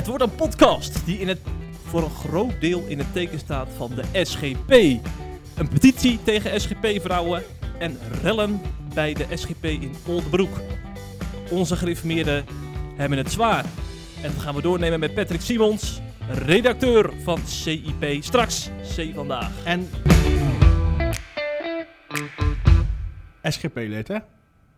Het wordt een podcast die in het, voor een groot deel in het teken staat van de SGP. Een petitie tegen SGP-vrouwen en rellen bij de SGP in Oldenbroek. Onze gereformeerden hebben het zwaar. En dat gaan we doornemen met Patrick Simons, redacteur van CIP. Straks, C Vandaag. En SGP-lid, hè?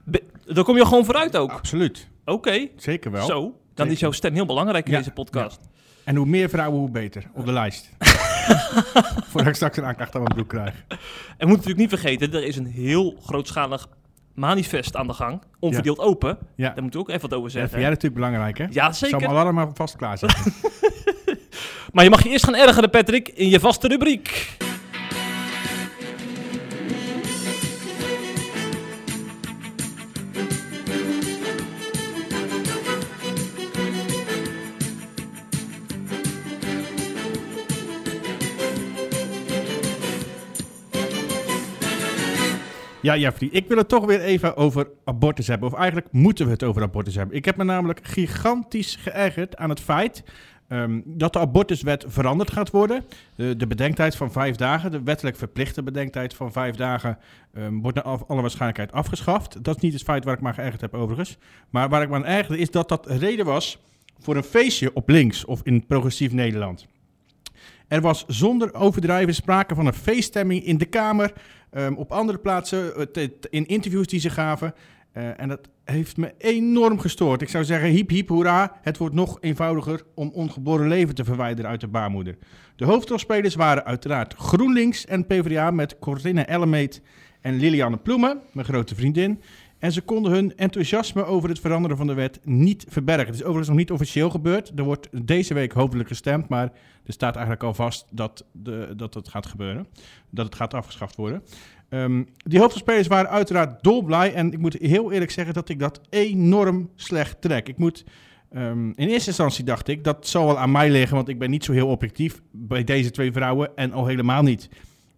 Be- Daar kom je gewoon vooruit ook. Absoluut. Oké, Zeker wel. zo. Dan Zeker. is jouw stem heel belangrijk in Ja, deze podcast. En hoe meer vrouwen, hoe beter. Op de lijst. Voordat ik straks een aanklacht aan mijn broek krijg. En we moeten natuurlijk niet vergeten, er is een heel grootschalig manifest aan de gang. Onverdeeld open. Ja. Daar moeten we ook even wat over Dat vind zeggen. jij natuurlijk belangrijk, hè? Ja, Ik zal zeker. hem alarm maar vast klaarzetten. Maar je mag je eerst gaan ergeren, Patrick, in je vaste rubriek. Ja, Jeffrey, ik wil het toch weer even over abortus hebben. Of eigenlijk moeten we het over abortus hebben. Ik heb me namelijk gigantisch geërgerd aan het feit ehm, dat de abortuswet veranderd gaat worden. De, de bedenktijd van vijf dagen, de wettelijk verplichte bedenktijd van vijf dagen, ehm, wordt naar alle waarschijnlijkheid afgeschaft. Dat is niet het feit waar ik me geërgerd heb overigens. Maar waar ik me aan ergerde is dat dat reden was voor een feestje op links of in progressief Nederland. Er was zonder overdrijven sprake van een feeststemming in de Kamer, ehm, op andere plaatsen, eh, in interviews die ze gaven. Eh, en dat heeft me enorm gestoord. Ik zou zeggen, hiep hiep hoera, het wordt nog eenvoudiger om ongeboren leven te verwijderen uit de baarmoeder. De hoofdrolspelers waren uiteraard GroenLinks en PvdA met Corinne Ellemeet en Lilianne Ploemen, mijn grote vriendin. En ze konden hun enthousiasme over het veranderen van de wet niet verbergen. Het is overigens nog niet officieel gebeurd. Er wordt deze week hopelijk gestemd, maar er staat eigenlijk al vast dat, de, dat het gaat gebeuren. Dat het gaat afgeschaft worden. Ehm, die hoofdrolspelers waren uiteraard dolblij. En ik moet heel eerlijk zeggen dat ik dat enorm slecht trek. Ik moet... ehm, in eerste instantie dacht ik, dat zal wel aan mij liggen, want ik ben niet zo heel objectief bij deze twee vrouwen en al helemaal niet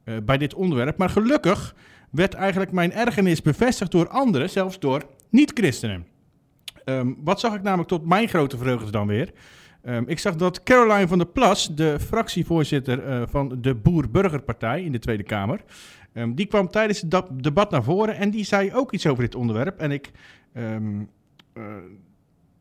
eh, bij dit onderwerp. Maar gelukkig werd eigenlijk mijn ergernis bevestigd door anderen, zelfs door niet-christenen. Ehm, wat zag ik namelijk tot mijn grote vreugde dan weer? Ehm, ik zag dat Caroline van der Plas, de fractievoorzitter eh, van de Boer-Burgerpartij in de Tweede Kamer, ehm, die kwam tijdens het debat naar voren en die zei ook iets over dit onderwerp. En ik, eh,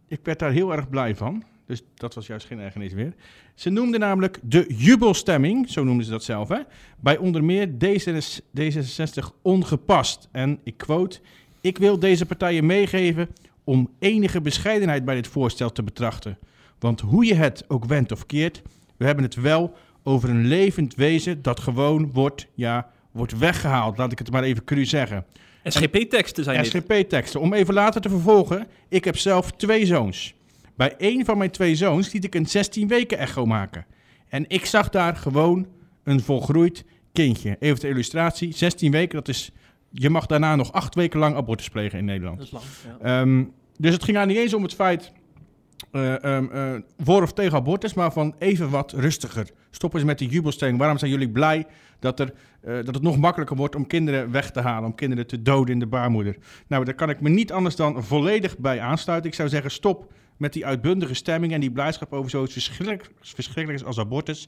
ik werd daar heel erg blij van. Dus dat was juist geen ergernis meer. Ze noemde namelijk de jubelstemming, zo noemden ze dat zelf, hè, bij onder meer D66 D66 ongepast. En ik quote: Ik wil deze partijen meegeven om enige bescheidenheid bij dit voorstel te betrachten. Want hoe je het ook wendt of keert, we hebben het wel over een levend wezen dat gewoon wordt, ja, wordt weggehaald. Laat ik het maar even cru zeggen. SGP-teksten zijn dit. SGP-teksten. Om even later te vervolgen, ik heb zelf twee zoons. Bij één van mijn twee zoons liet ik een 16 weken echo maken. En ik zag daar gewoon een volgroeid kindje. Even ter illustratie, 16 weken, dat is... Je mag daarna nog acht weken lang abortus plegen in Nederland. Dat is lang. Ja. Ehm, dus het ging daar niet eens om het feit eh, ehm, eh, voor of tegen abortus, maar van even wat rustiger. Stop eens met die jubelstelling. Waarom zijn jullie blij dat, er, eh, dat het nog makkelijker wordt om kinderen weg te halen, om kinderen te doden in de baarmoeder? Nou, daar kan ik me niet anders dan volledig bij aansluiten. Ik zou zeggen, stop met die uitbundige stemming en die blijdschap over zoiets verschrikkelijk, verschrikkelijks als abortus.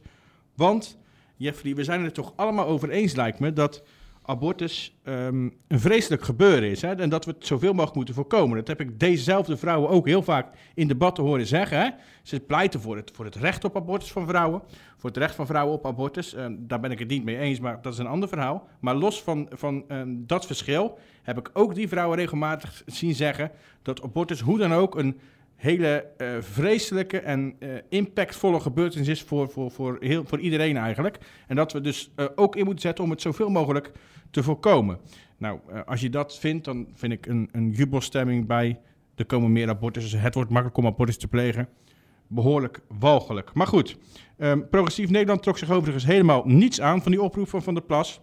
Want, Jeffrey, we zijn het toch allemaal over eens, lijkt me, dat abortus ehm, een vreselijk gebeuren is. Hè? En dat we het zoveel mogelijk moeten voorkomen. Dat heb ik dezezelfde vrouwen ook heel vaak in debatten horen zeggen. Ze pleiten voor het, voor het recht op abortus van vrouwen. Voor het recht van vrouwen op abortus. Ehm, daar ben ik het niet mee eens, maar dat is een ander verhaal. Maar los van, van ehm, dat verschil heb ik ook die vrouwen regelmatig zien zeggen... dat abortus hoe dan ook een hele eh, vreselijke en eh, impactvolle gebeurtenis is voor, voor, voor, heel, voor iedereen eigenlijk. En dat we dus eh, ook in moeten zetten om het zoveel mogelijk te voorkomen. Nou, als je dat vindt, dan vind ik een, een jubelstemming bij er komen meer abortussen. Het wordt makkelijk om abortus te plegen. Behoorlijk walgelijk. Maar goed, ehm, Progressief Nederland trok zich overigens helemaal niets aan van die oproep van Van der Plas.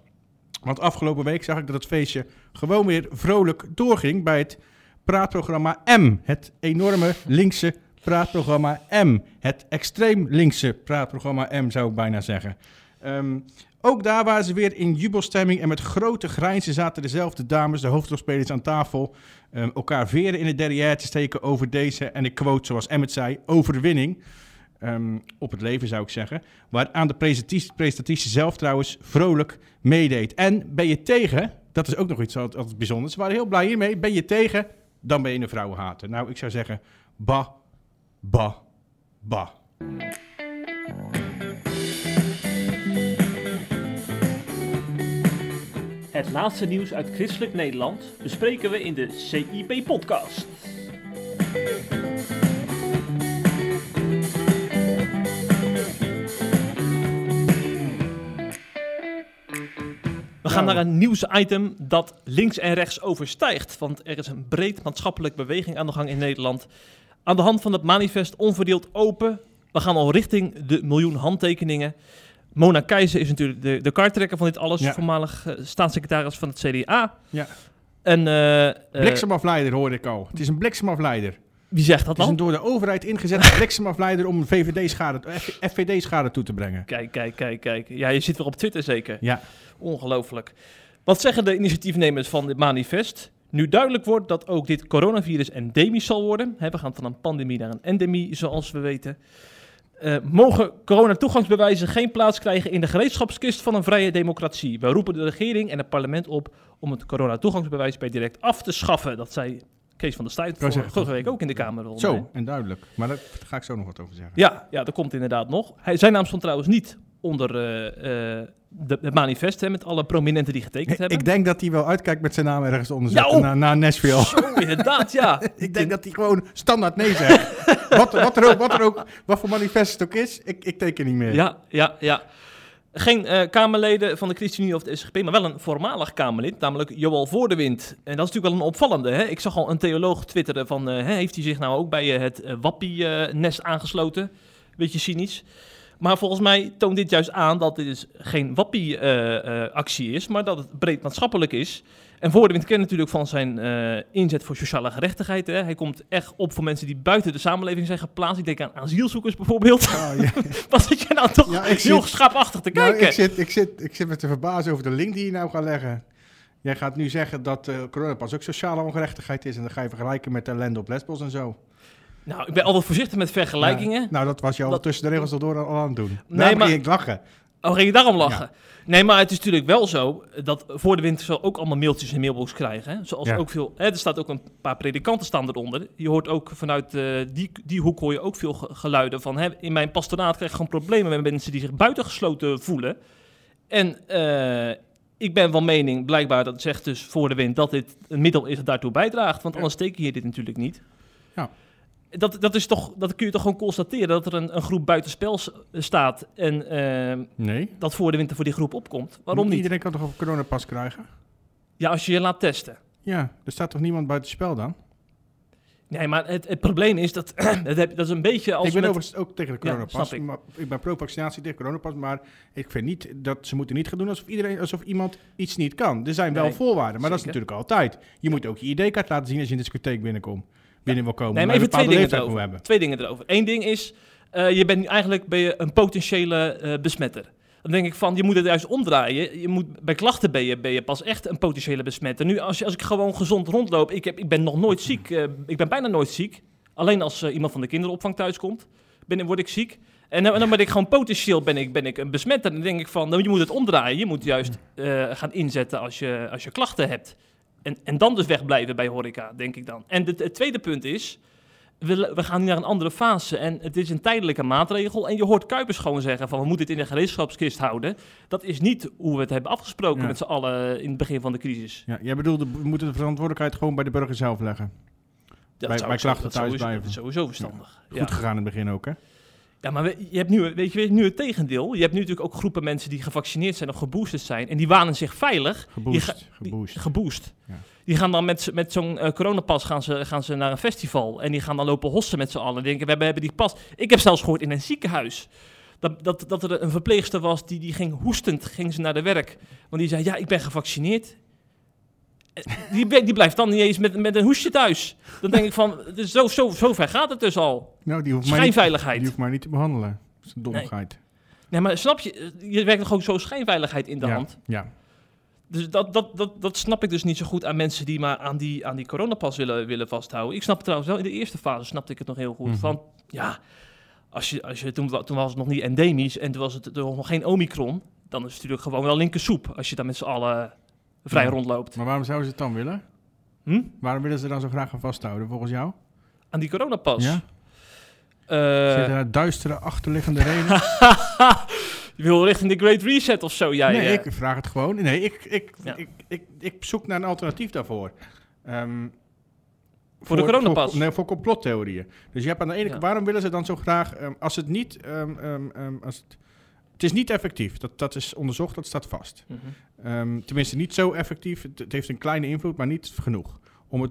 Want afgelopen week zag ik dat het feestje gewoon weer vrolijk doorging bij het praatprogramma M. Het enorme linkse praatprogramma M. Het extreem linkse praatprogramma M, zou ik bijna zeggen. Ehm, ook daar waren ze weer in jubelstemming en met grote grijnzen zaten dezelfde dames, de hoofdrolspelers aan tafel, ehm, elkaar veren in het derrière te steken over deze, en ik quote zoals Emmet zei, overwinning. ehm, op het leven, zou ik zeggen. Waaraan de presentatrice, zelf trouwens vrolijk meedeed. En ben je tegen, dat is ook nog iets altijd bijzonders. Ze waren heel blij hiermee. Ben je tegen, dan ben je een vrouwenhater. Nou, ik zou zeggen, ba, ba, ba. Het laatste nieuws uit christelijk Nederland bespreken we in de CIP-podcast. Gaan Nou. naar een nieuwsitem dat links en rechts overstijgt. Want er is een breed maatschappelijk beweging aan de gang in Nederland. Aan de hand van het manifest Onverdeeld Open. We gaan al richting de miljoen handtekeningen. Mona Keizer is natuurlijk de, de kaarttrekker van dit alles. Ja. Voormalig eh, staatssecretaris van het CDA. Ja. En eh, Bliksemafleider hoorde ik al. Het is een bliksemafleider. wie zegt dat Het is een dan? door de overheid ingezette bliksemafleider om VVD-schade, FVD-schade toe te brengen. Kijk, kijk, kijk, kijk. Ja, je zit weer op Twitter zeker. Ja. Ongelooflijk. Wat zeggen de initiatiefnemers van dit manifest? Nu duidelijk wordt dat ook dit coronavirus endemisch zal worden. Hè, we gaan van een pandemie naar een endemie, zoals we weten. Eh, mogen coronatoegangsbewijzen geen plaats krijgen in de gereedschapskist van een vrije democratie? We roepen de regering en het parlement op om het coronatoegangsbewijs per direct af te schaffen. Dat zei Kees van der Stuyt vorige week ook in de Kamer. Zo, en duidelijk. Maar daar ga ik zo nog wat over zeggen. Ja, ja, dat komt inderdaad nog. Hij, zijn naam stond trouwens niet onder eh, eh, de, het manifest, hè, met alle prominenten die getekend hebben. Ik denk dat hij wel uitkijkt met zijn naam ergens onder Ja, oh. naar, naar Nashville. Zo, inderdaad, ja. ik denk dat hij gewoon standaard nee zegt. wat, wat, er ook, wat er ook, wat voor manifest het ook is, ik, ik teken niet meer. Ja, ja, ja. Geen eh, Kamerleden van de ChristenUnie of de SGP, maar wel een voormalig Kamerlid, namelijk Joël Voordewind. En dat is natuurlijk wel een opvallende. Hè? Ik zag al een theoloog twitteren van, hè, heeft hij zich nou ook bij het Wappie-nest aangesloten? Beetje cynisch. Maar volgens mij toont dit juist aan dat dit dus geen Wappie-actie is, maar dat het breed maatschappelijk is. En Voordewind kent natuurlijk van zijn eh, inzet voor sociale gerechtigheid. Hè? Hij komt echt op voor mensen die buiten de samenleving zijn geplaatst. Ik denk aan asielzoekers bijvoorbeeld. Oh, ja. Wat zit je nou toch Ja, heel zit- schaapachtig te Nou, kijken? ik, zit, ik, zit, ik zit me te verbazen over de link die je nou gaat leggen. Jij gaat nu zeggen dat eh coronapas ook sociale ongerechtigheid is. En dan ga je vergelijken met de ellende op Lesbos en zo. Nou, ik ben altijd voorzichtig met vergelijkingen. Ja. Nou, dat was je al Dat- tussen de regels al door al aan het doen. Nee, maar- maar... ik lachen. Oh, ging je daarom lachen? Nee, maar het is natuurlijk wel zo dat voor de winter zal ook allemaal mailtjes in de mailbox krijgen. Hè? Zoals Ja. ook veel. Hè, er staat ook een paar predikanten staan eronder. Je hoort ook vanuit eh, die, die hoek hoor je ook veel ge- geluiden van. Hè, in mijn pastoraat krijg ik gewoon problemen met mensen die zich buitengesloten voelen. En eh, ik ben van mening, blijkbaar, dat zegt dus voor de wind, dat dit een middel is dat daartoe bijdraagt. Want anders teken je dit natuurlijk niet. Ja. Dat, dat, is toch, dat kun je toch gewoon constateren dat er een, een groep buitenspel staat en eh, Nee. dat voor de winter voor die groep opkomt. Waarom niet? Iedereen kan toch een coronapas krijgen? Ja, als je je laat testen. Ja, er staat toch niemand buiten spel dan? Nee, maar het, het probleem is dat, dat, heb, dat is een beetje als ik ben met- overigens ook tegen de coronapas. ik. maar ik ben pro-vaccinatie tegen coronapas, maar ik vind niet dat ze moeten niet gaan doen alsof, iedereen, alsof iemand iets niet kan. Er zijn wel Nee, voorwaarden, maar dat is natuurlijk altijd. Je moet ook je ID-kaart laten zien als je in de discotheek binnenkomt. Binnen wil komen. Nee, maar even twee dingen erover. hebben. Twee dingen erover. Eén ding is, eh, je bent nu eigenlijk ben je een potentiële eh, besmetter. Dan denk ik van, je moet het juist omdraaien. Je moet, bij klachten ben je, ben je pas echt een potentiële besmetter. Nu, als, als ik gewoon gezond rondloop, ik, heb, ik ben nog nooit ziek. eh, ik ben bijna nooit ziek. Alleen als iemand van de kinderopvang thuis komt, ben, word ik ziek. En dan, dan ben ik gewoon potentieel ben ik, ben ik een besmetter. Dan denk ik van, nou, je moet het omdraaien. Je moet juist gaan inzetten als je, als je klachten hebt. En, en dan dus wegblijven bij horeca, denk ik dan. En het tweede punt is, we, we gaan nu naar een andere fase en het is een tijdelijke maatregel. En je hoort Kuipers gewoon zeggen van we moeten het in de gereedschapskist houden. Dat is niet hoe we het hebben afgesproken Ja. met z'n allen in het begin van de crisis. Ja, jij bedoelde, we moeten de verantwoordelijkheid gewoon bij de burger zelf leggen. Dat Bij- zou- bij klachten thuis sowieso- blijven. dat is sowieso verstandig. Goed gegaan in het begin ook, hè? Ja, maar je hebt nu, weet je, nu het tegendeel. Je hebt nu natuurlijk ook groepen mensen die gevaccineerd zijn of geboosterd zijn. En die wanen zich veilig. Geboost. ga- geboost. Geboost. Ja. Die gaan dan met, met zo'n eh, coronapas gaan ze, gaan ze naar een festival. En die gaan dan lopen hossen met z'n allen. En denken, we hebben, we hebben die pas. Ik heb zelfs gehoord in een ziekenhuis. Dat, dat, dat er een verpleegster was die, die ging hoestend ging ze naar de werk. Want die zei, ja, ik ben gevaccineerd. Die, die blijft dan niet eens met, met een hoesje thuis. Dan denk ik van, dus zo, zo, zo ver gaat het dus al. Nou, die hoeft, niet, Schijnveiligheid. die hoeft mij niet te behandelen. Dat is een dommigheid. Nee, maar snap je, je werkt toch ook zo schijnveiligheid in de ja. hand. Ja. Dus dat, dat, dat, dat snap ik dus niet zo goed aan mensen die maar aan die, aan die coronapas willen, willen vasthouden. Ik snap het trouwens wel, in de eerste fase snapte ik het nog heel goed. Mhm. Van, ja, als je, als je, toen, wa- toen was het nog niet endemisch en toen was het er nog geen Omicron. Dan is het natuurlijk gewoon wel linkersoep als je daar met z'n allen vrij Ja. rondloopt. Maar waarom zouden ze het dan willen? Hm? Waarom willen ze dan zo graag aan vasthouden, volgens jou? Aan die coronapas. Ja? Eh, Zitten daar duistere achterliggende redenen? je wil richting de Great Reset of zo, jij? nee, ik vraag het gewoon. Nee, ik, ik, Ja. ik, ik, ik zoek naar een alternatief daarvoor. Ehm, Voor de coronapas? Voor, nee, voor complottheorieën. Dus je hebt aan de ene Ja. kant, waarom willen ze dan zo graag, ehm, als het niet, ehm, als het, het is niet effectief, dat, dat is onderzocht, dat staat vast. Mhm. Ehm, tenminste, niet zo effectief, het, het heeft een kleine invloed, maar niet genoeg om het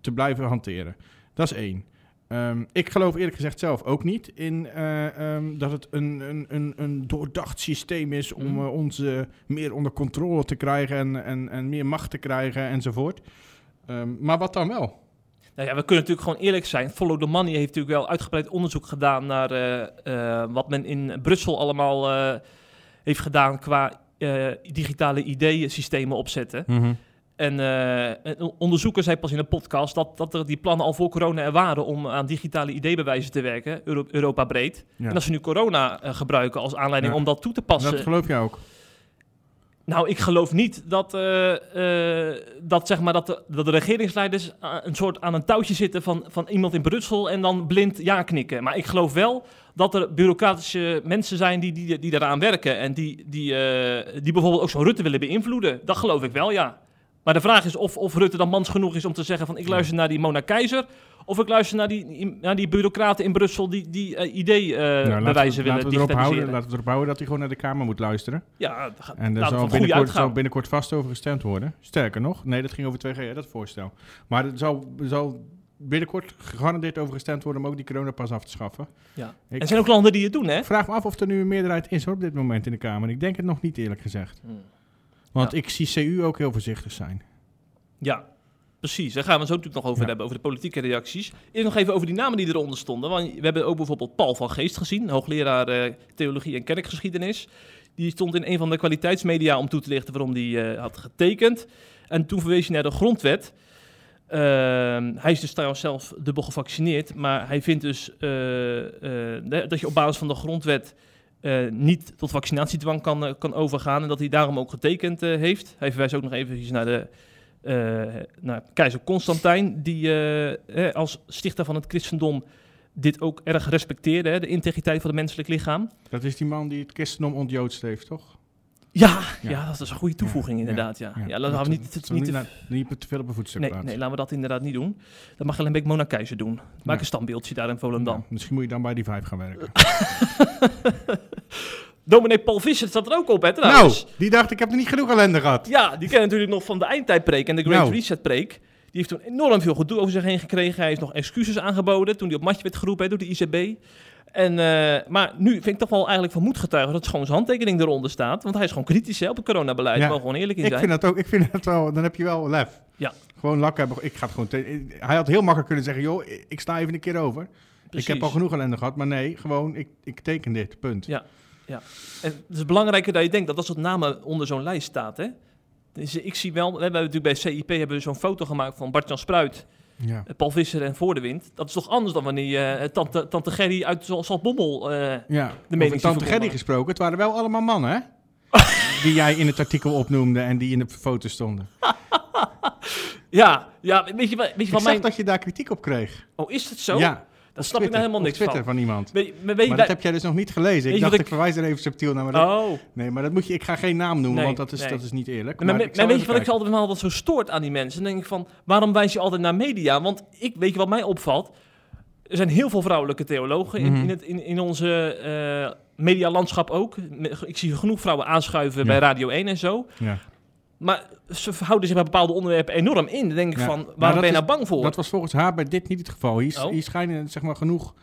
te blijven hanteren. Dat is één. Ehm, ik geloof eerlijk gezegd zelf ook niet in eh, ehm, dat het een, een, een, een doordacht systeem is om Mhm. eh, ons meer onder controle te krijgen en, en, en meer macht te krijgen enzovoort. Maar wat dan wel? Nou ja, we kunnen natuurlijk gewoon eerlijk zijn. Follow the Money heeft natuurlijk wel uitgebreid onderzoek gedaan naar eh, wat men in Brussel allemaal heeft gedaan qua eh, digitale ideeënsystemen opzetten. En eh, een onderzoeker zei pas in een podcast dat, dat er die plannen al voor corona er waren om aan digitale ideebewijzen te werken, Euro- Europa breed. Ja. En dat ze nu corona eh, gebruiken als aanleiding Ja. om dat toe te passen. Dat geloof jij ook? Nou, ik geloof niet dat, dat, zeg maar, dat, de, dat de regeringsleiders een soort aan een touwtje zitten van, van iemand in Brussel en dan blind ja knikken. Maar ik geloof wel dat er bureaucratische mensen zijn die, die, die daaraan werken en die, die, eh, die bijvoorbeeld ook zo'n Rutte willen beïnvloeden. Dat geloof ik wel, ja. Maar de vraag is of, of Rutte dan mans genoeg is om te zeggen van ik luister naar die Mona Keizer of ik luister naar die, naar die bureaucraten in Brussel die, die eh, Nou, idee-bewijzen laten, we, willen laten, we erop houden, laten we erop houden dat hij gewoon naar de Kamer moet luisteren. Ja, dat gaat- En we zal binnenkort, zal binnenkort vast over gestemd worden. Sterker nog, nee, dat ging over 2G, hè, dat voorstel. Maar er zal, zal binnenkort gegarandeerd over gestemd worden om ook die coronapas af te schaffen. Ja. Ik- Er zijn ook landen die het doen, hè? Vraag me af of er nu een meerderheid is hoor, op dit moment in de Kamer. Ik denk het nog niet eerlijk gezegd. Hmm. Want Ja. ik zie CU ook heel voorzichtig zijn. Ja, precies. Daar gaan we het zo natuurlijk nog over Ja. hebben, over de politieke reacties. Eerst nog even over die namen die eronder stonden. Want we hebben ook bijvoorbeeld Paul van Geest gezien, hoogleraar eh, theologie en kerkgeschiedenis. Die stond in een van de kwaliteitsmedia om toe te lichten waarom hij eh, had getekend. En toen verwees hij naar de grondwet. Ehm, hij is dus trouwens zelf dubbel gevaccineerd, maar hij vindt dus eh, eh, dat je op basis van de grondwet eh, niet tot vaccinatiedwang kan, kan overgaan en dat hij daarom ook getekend heeft. Hij verwijst ook nog even naar de keizer Constantijn, die als stichter van het christendom dit ook erg respecteerde, hè, de integriteit van het menselijk lichaam. Dat is die man die het christendom ontjoodst heeft, toch? Ja, ja. Ja. dat is een goede toevoeging inderdaad. Ja, ja. Ja, laten we niet, dat niet, te- niet, te veel op een voetstuk nee, nee, laten we dat inderdaad niet doen. Dat mag alleen een beetje Mona Keizer doen. Maak een standbeeldje daar in Volendam. Misschien moet je dan bij die vijf gaan werken. Dominee Paul Visser staat er ook op, hè, nou, trouwens. die dacht ik heb er niet genoeg ellende gehad. Ja, die ken je natuurlijk nog van de eindtijdpreek en de Great Nou. Reset preek. Die heeft toen enorm veel gedoe over zich heen gekregen. Hij heeft nog excuses aangeboden toen hij op matje werd geroepen hè, door de ICB. En, eh, maar nu vind ik toch wel eigenlijk van moed getuigen dat gewoon zijn handtekening eronder staat. Want hij is gewoon kritisch hè, op het coronabeleid. Ja. We gewoon eerlijk in Ik zijn. vind dat ook, ik vind dat wel, dan heb je wel lef. Ja. Gewoon lak hebben. Ik ga het gewoon. hij had heel makkelijk kunnen zeggen, joh, ik sta even een keer over. Precies. Ik heb al genoeg ellende gehad, maar nee, gewoon, ik, ik teken dit, punt. Ja. En het is belangrijker dat je denkt dat dat soort namen onder zo'n lijst staat. Hè? Dus ik zie wel, we hebben natuurlijk bij CIP hebben we zo'n foto gemaakt van Bart-Jan Spruit, Ja. eh, Paul Visser en Voor de Wind. Dat is toch anders dan wanneer eh, tante, tante Gerry uit Zal- Zaltbommel... eh, Ja, De over meningsverbonden. Tante Gerry gesproken, het waren wel allemaal mannen, hè? die jij in het artikel opnoemde en die in de foto stonden. ja, ja, weet je, wat- weet je Ik zag mijn... dat je daar kritiek op kreeg. Oh, is het zo? Ja, Op snap ik nou helemaal niks Twitter van. van iemand. Maar weet dat heb jij dus nog niet gelezen. Ik dacht, ik ik- verwijs er even subtiel naar. Maar dat, Oh, Nee, maar dat moet je, ik ga geen naam noemen, Nee, want dat is, nee. dat is niet eerlijk. maar, Maar, weet je wat ik altijd wel zo stoort aan die mensen? Dan denk ik van, waarom wijs je altijd naar media? Want ik, weet je wat mij opvalt? Er zijn heel veel vrouwelijke theologen in, Mhm. in, het, in, in onze eh medialandschap ook. Ik zie genoeg vrouwen aanschuiven Ja. bij Radio 1 en zo. Ja. Maar ze verhouden zich bij bepaalde onderwerpen enorm in. Dan denk ik Ja. van, Maar waar ben je is- nou bang voor? Dat was volgens haar bij dit niet het geval. Hier, Oh. hier schijnen zeg maar, genoeg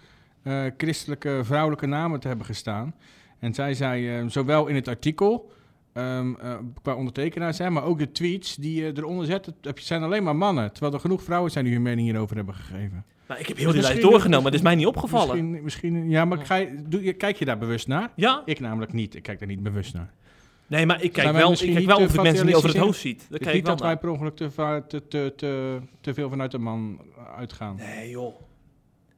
eh, christelijke vrouwelijke namen te hebben gestaan. En zij zei, eh, zowel in het artikel, ehm, eh, qua ondertekenaars, hè, maar ook de tweets die je eronder zet, het zijn alleen maar mannen. Terwijl er genoeg vrouwen zijn die hun mening hierover hebben gegeven. Nou, ik heb heel die Misschien- lijst doorgenomen, dat is mij niet opgevallen. Misschien, misschien ja, maar ga je, doe, je- kijk je daar bewust naar? Ja? Ik namelijk niet. Ik kijk daar niet bewust naar. Nee, maar ik kijk wel, ik kijk niet wel of ik mensen niet over het hoofd ziet. Ik niet wel dat wij per ongeluk te, te, te, te, te veel vanuit de man uitgaan. Nee, joh.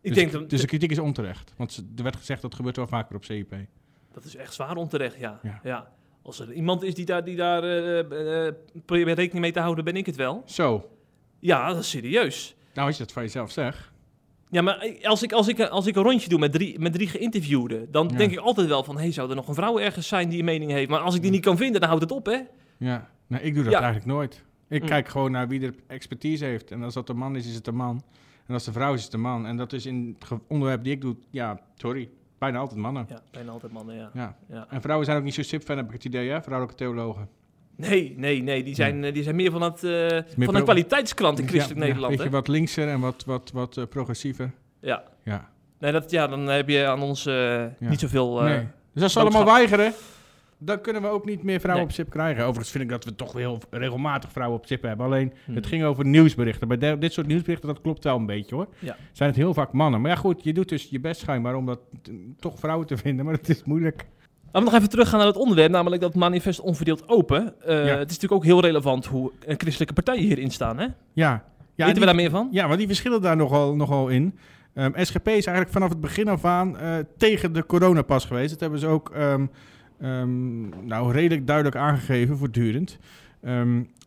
Ik dus, denk dat, dus de kritiek is onterecht. Want er werd gezegd dat gebeurt wel vaker op CIP. dat is echt zwaar onterecht, ja. Ja. ja. Als er iemand is die daar, die daar eh, eh, probeert rekening mee te houden, ben ik het wel. Zo. Ja, dat is serieus. Nou, als je dat van jezelf zegt. Ja, maar als ik, als ik, als ik een rondje doe met drie, met drie geïnterviewden, dan Ja. denk ik altijd wel van, hé, hey, zou er nog een vrouw ergens zijn die een mening heeft? Maar als ik die niet kan vinden, dan houdt het op, hè? Ja. Nou, ik doe dat Ja. eigenlijk nooit. Ik Mm. kijk gewoon naar wie er expertise heeft. En als dat een man is, is het een man. En als de vrouw is, is het een man. En dat is in het onderwerp die ik doe, ja, sorry. Bijna altijd mannen. Ja, bijna altijd mannen, ja. Ja. ja. En vrouwen zijn ook niet zo sip-fan, heb ik het idee, hè? Vrouwelijke theologen. Nee, nee, nee, die zijn, eh, die zijn meer van, het, eh, van een kwaliteitskrant in Ja, christelijk ja, Nederland, Weet je, wat linkser en wat, wat, wat eh, progressiever. Ja. Ja. Nee, dat, ja, dan heb je aan ons niet zoveel... nee. Dus als ze allemaal weigeren, dan kunnen we ook niet meer vrouwen Nee. op SIP krijgen. Overigens vind ik dat we toch wel heel regelmatig vrouwen op SIP hebben. Alleen, Hmm. het ging over nieuwsberichten. Bij de- dit soort nieuwsberichten, dat klopt wel een beetje hoor. Ja. Zijn het heel vaak mannen. Maar ja goed, je doet dus je best schijnbaar om dat toch vrouwen te vinden. Maar het is moeilijk. Laten we nog even teruggaan naar het onderwerp, namelijk dat manifest onverdeeld open. Eh, Ja. Het is natuurlijk ook heel relevant hoe een christelijke partijen hierin staan, hè? Ja. ja Weten die- we daar meer van? Ja, want die verschillen daar nogal, nogal in. Ehm, SGP is eigenlijk vanaf het begin af aan eh, tegen de coronapas geweest. Dat hebben ze ook ehm, ehm, nou, redelijk duidelijk aangegeven, voortdurend.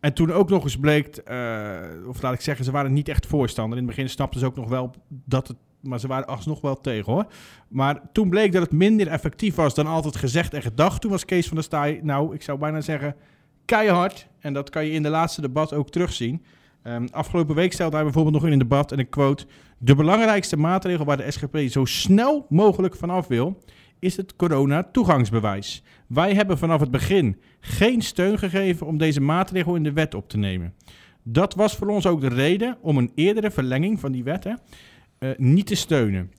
En toen ook nog eens bleek, eh, of laat ik zeggen, ze waren niet echt voorstander. In het begin snapten ze ook nog wel dat het, maar ze waren alsnog wel tegen hoor. Maar toen bleek dat het minder effectief was dan altijd gezegd en gedacht. Toen was Kees van der Staaij, nou, ik zou bijna zeggen, keihard. En dat kan je in de laatste debat ook terugzien. Ehm, afgelopen week stelde hij bijvoorbeeld nog in een debat, en ik quote... De belangrijkste maatregel waar de SGP zo snel mogelijk vanaf wil, is het corona-toegangsbewijs. Wij hebben vanaf het begin geen steun gegeven om deze maatregel in de wet op te nemen. Dat was voor ons ook de reden om een eerdere verlenging van die wetten eh, niet te steunen.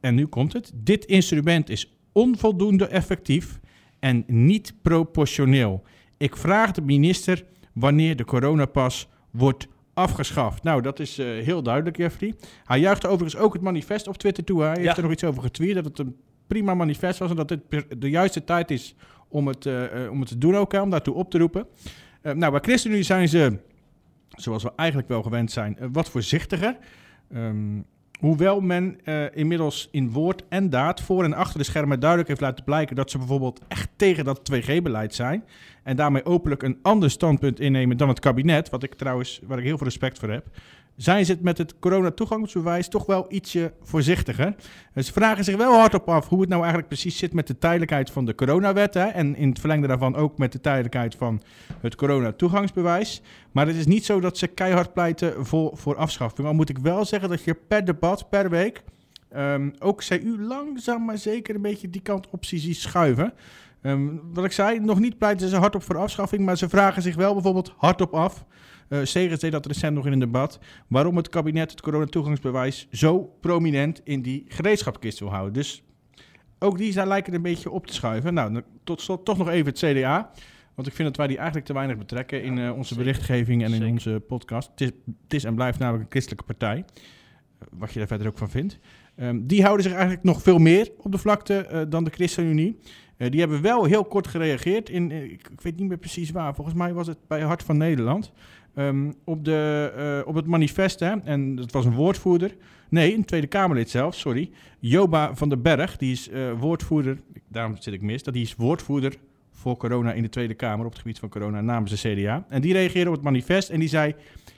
En nu komt het. Dit instrument is onvoldoende effectief en niet proportioneel. Ik vraag de minister wanneer de coronapas wordt afgeschaft. Nou, dat is eh, heel duidelijk, Jeffrey. Hij juichte overigens ook het manifest op Twitter toe. Hij heeft er nog iets over getweet, dat het een prima manifest was... en dat dit per- de juiste tijd is om het, eh, om het te doen ook, hè, om daartoe op te roepen. Eh, nou, bij ChristenUnie zijn ze, zoals we eigenlijk wel gewend zijn, wat voorzichtiger. Ehm, hoewel men eh, inmiddels in woord en daad voor en achter de schermen duidelijk heeft laten blijken... dat ze bijvoorbeeld echt tegen dat 2G-beleid zijn... En daarmee openlijk een ander standpunt innemen dan het kabinet, wat ik trouwens, waar ik heel veel respect voor heb, zijn ze het met het coronatoegangsbewijs toch wel ietsje voorzichtiger. Dus ze vragen zich wel hardop af hoe het nou eigenlijk precies zit met de tijdelijkheid van de coronawet. Hè, en in het verlengde daarvan ook met de tijdelijkheid van het coronatoegangsbewijs. Maar het is niet zo dat ze keihard pleiten voor, voor afschaffing. Al moet ik wel zeggen dat je per debat, per week, ehm, ook CU langzaam maar zeker een beetje die kant op ziet schuiven. Ehm, wat ik zei, nog niet pleiten ze hardop voor afschaffing, maar ze vragen zich wel bijvoorbeeld hardop af. Eh Segers deed dat recent nog in een debat. Waarom het kabinet het coronatoegangsbewijs zo prominent in die gereedschapskist wil houden. Dus ook die zijn lijken een beetje op te schuiven. Nou, tot slot toch nog even het CDA. Want ik vind dat wij die eigenlijk te weinig betrekken in eh, onze zeker. berichtgeving en in Zeker. onze podcast. Het is, het is en blijft namelijk een christelijke partij. Eh, Wat je daar verder ook van vindt. Ehm, die houden zich eigenlijk nog veel meer op de vlakte dan de ChristenUnie. Die hebben wel heel kort gereageerd in, ik weet niet meer precies waar, volgens mij was het bij Hart van Nederland. Ehm, op, de, eh, op het manifest, hè, en dat was een woordvoerder, nee, een Tweede Kamerlid zelf, sorry, Joba van den Berg, die is eh, woordvoerder, daarom zit ik mis, dat die is woordvoerder voor corona in de Tweede Kamer op het gebied van corona namens de CDA. En die reageerde op het manifest en die zei,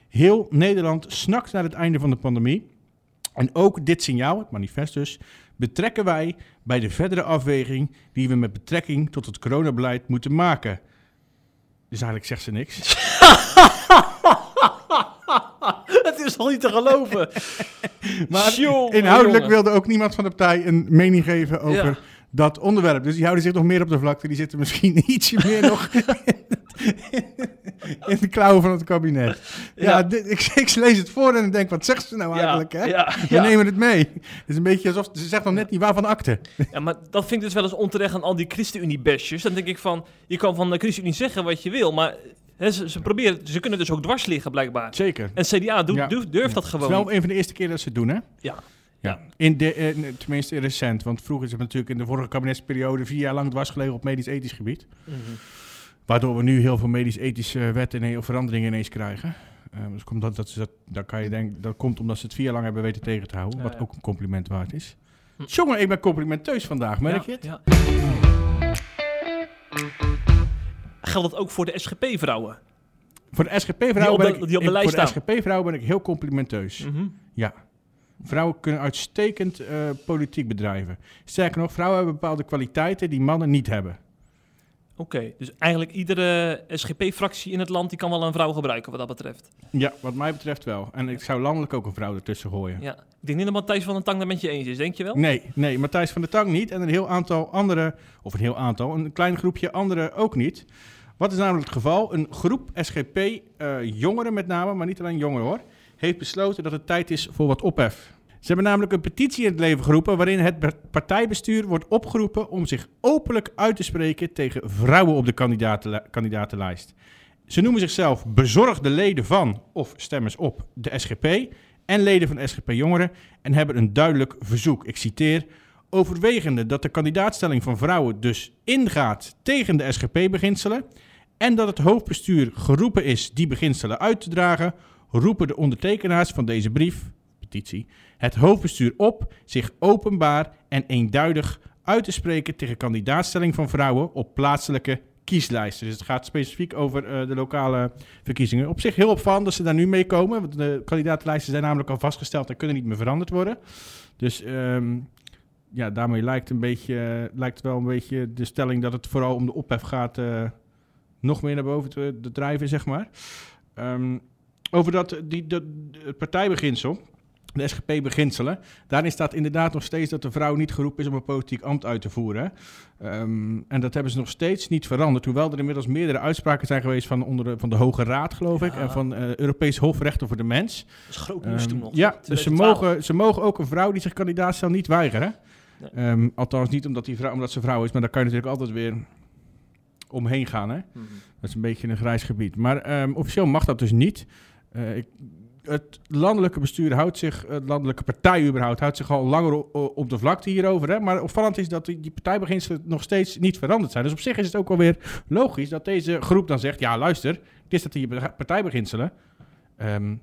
heel Nederland snakt naar het einde van de pandemie. En ook dit signaal, het manifest dus, betrekken wij bij de verdere afweging die we met betrekking tot het coronabeleid moeten maken. Dus eigenlijk zegt ze niks. Het is al niet te geloven. Maar inhoudelijk wilde ook niemand van de partij een mening geven over Ja. dat onderwerp. Dus die houden zich nog meer op de vlakte. Die zitten misschien ietsje meer nog in de klauwen van het kabinet. Ja, Ja. dit- ik, ik lees het voor en ik denk, wat zegt ze nou eigenlijk? Hè? Ja, We nemen het mee. Het is een beetje alsof ze zegt nog net niet waarvan akte. ja, maar dat vind ik dus wel eens onterecht aan al die ChristenUnie-bestjes. Dan denk ik van, je kan van de ChristenUnie zeggen wat je wil, maar ze, ze, proberen, ze kunnen dus ook dwars liggen blijkbaar. Zeker. En CDA doet, Ja. durft, durft dat Het gewoon is wel een van de eerste keer dat ze het doen, hè? Ja. Ja. In de, eh, tenminste recent, want vroeger is het natuurlijk in de vorige kabinetsperiode vier jaar lang dwars gelegen op medisch-ethisch gebied. Mhm. Waardoor we nu heel veel medisch-ethische wetten en heel veranderingen ineens krijgen. Ehm, dus komt dat, dat, dat, dan kan je denken, dat komt omdat ze het vier jaar lang hebben weten tegen te houden. Ja, wat ja. ook een compliment waard is. Hm. Jongen, ik ben complimenteus vandaag, merk je het? Geldt dat ook voor de SGP-vrouwen? Voor de SGP-vrouwen ben, ik- die op de ik- voor de. SGP-vrouwen ben ik heel complimenteus. Mhm. Ja. Vrouwen kunnen uitstekend eh, politiek bedrijven. Sterker nog, vrouwen hebben bepaalde kwaliteiten die mannen niet hebben. Oké, dus eigenlijk iedere SGP-fractie in het land die kan wel een vrouw gebruiken wat dat betreft. Ja, wat mij betreft wel. En ik zou landelijk ook een vrouw ertussen gooien. Ja. Ik denk niet dat Matthijs van den Tang daar met je eens is, denk je wel? Nee, nee, Matthijs van der Tang niet. En een heel aantal andere, of een heel aantal, een klein groepje anderen ook niet. Wat is namelijk het geval? Een groep SGP-jongeren met name, maar niet alleen jongeren hoor, heeft besloten dat het tijd is voor wat ophef. Ze hebben namelijk een petitie in het leven geroepen waarin het be- partijbestuur wordt opgeroepen om zich openlijk uit te spreken tegen vrouwen op de kandidatenli- kandidatenlijst. Ze noemen zichzelf bezorgde leden van of stemmers op de SGP en leden van SGP Jongeren en hebben een duidelijk verzoek. Ik citeer: overwegende dat de kandidaatstelling van vrouwen dus ingaat tegen de SGP-beginselen en dat het hoofdbestuur geroepen is die beginselen uit te dragen, roepen de ondertekenaars van deze brief, het hoofdbestuur op zich openbaar en eenduidig uit te spreken tegen kandidaatstelling van vrouwen op plaatselijke kieslijsten. Dus het gaat specifiek over eh, de lokale verkiezingen. Op zich heel opvallend dat ze daar nu mee komen, want de kandidatenlijsten zijn namelijk al vastgesteld en kunnen niet meer veranderd worden. Dus ehm, ja, daarmee lijkt, een beetje, lijkt wel een beetje de stelling dat het vooral om de ophef gaat eh, nog meer naar boven te, te drijven, zeg maar. Ehm, over dat, die, dat, het partijbeginsel, de SGP-beginselen, daarin staat inderdaad nog steeds dat de vrouw niet geroepen is om een politiek ambt uit te voeren. Ehm, en dat hebben ze nog steeds niet veranderd, hoewel er inmiddels meerdere uitspraken zijn geweest van, onder de, van de Hoge Raad, geloof ik, en van eh Europees Hofrechten voor de Mens. Dat is groot nieuws toen Ehm, nog. ja, dus ze 2012. mogen, ze mogen ook een vrouw die zich kandidaat stelt niet weigeren. Nee. Ehm, althans niet omdat, die vrouw, omdat ze vrouw is, maar daar kan je natuurlijk altijd weer omheen gaan. Hè? Mhm. Dat is een beetje een grijs gebied. Maar officieel mag dat dus niet. Eh, ik, het landelijke bestuur houdt zich, het landelijke partij überhaupt, houdt zich al langer op de vlakte hierover. Hè? Maar opvallend is dat die, partijbeginselen nog steeds niet veranderd zijn. Dus op zich is het ook alweer logisch dat deze groep dan zegt, ja luister, dit is dat die partijbeginselen. Ehm,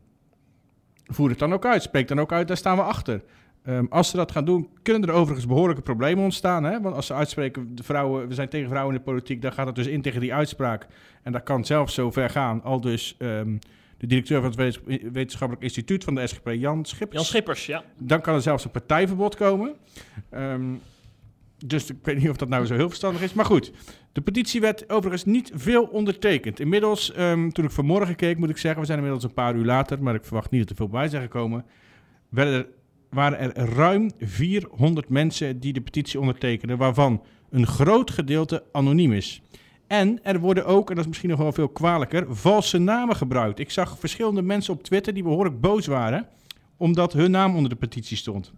voer het dan ook uit, spreek dan ook uit, daar staan we achter. Ehm, als ze dat gaan doen, kunnen er overigens behoorlijke problemen ontstaan. Hè? Want als ze uitspreken, de vrouwen, we zijn tegen vrouwen in de politiek, dan gaat het dus in tegen die uitspraak. En dat kan zelfs zo ver gaan. Al dus ehm, de directeur van het wetens- wetenschappelijk instituut van de SGP, Jan Schippers. Jan Schippers, ja. Dan kan er zelfs een partijverbod komen. Ehm, dus ik weet niet of dat nou zo heel verstandig is. Maar goed, de petitie werd overigens niet veel ondertekend. Inmiddels, ehm, toen ik vanmorgen keek, moet ik zeggen, we zijn inmiddels een paar uur later, maar ik verwacht niet dat er veel bij zijn gekomen, werden er, waren er ruim 400 mensen die de petitie ondertekenden, waarvan een groot gedeelte anoniem is. En er worden ook, en dat is misschien nog wel veel kwalijker, valse namen gebruikt. Ik zag verschillende mensen op Twitter die behoorlijk boos waren, omdat hun naam onder de petitie stond.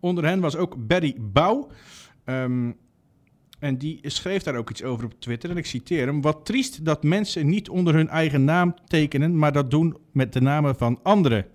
Onder hen was ook Barry Bouw. Ehm, en die schreef daar ook iets over op Twitter. En ik citeer hem. Wat triest dat mensen niet onder hun eigen naam tekenen, maar dat doen met de namen van anderen.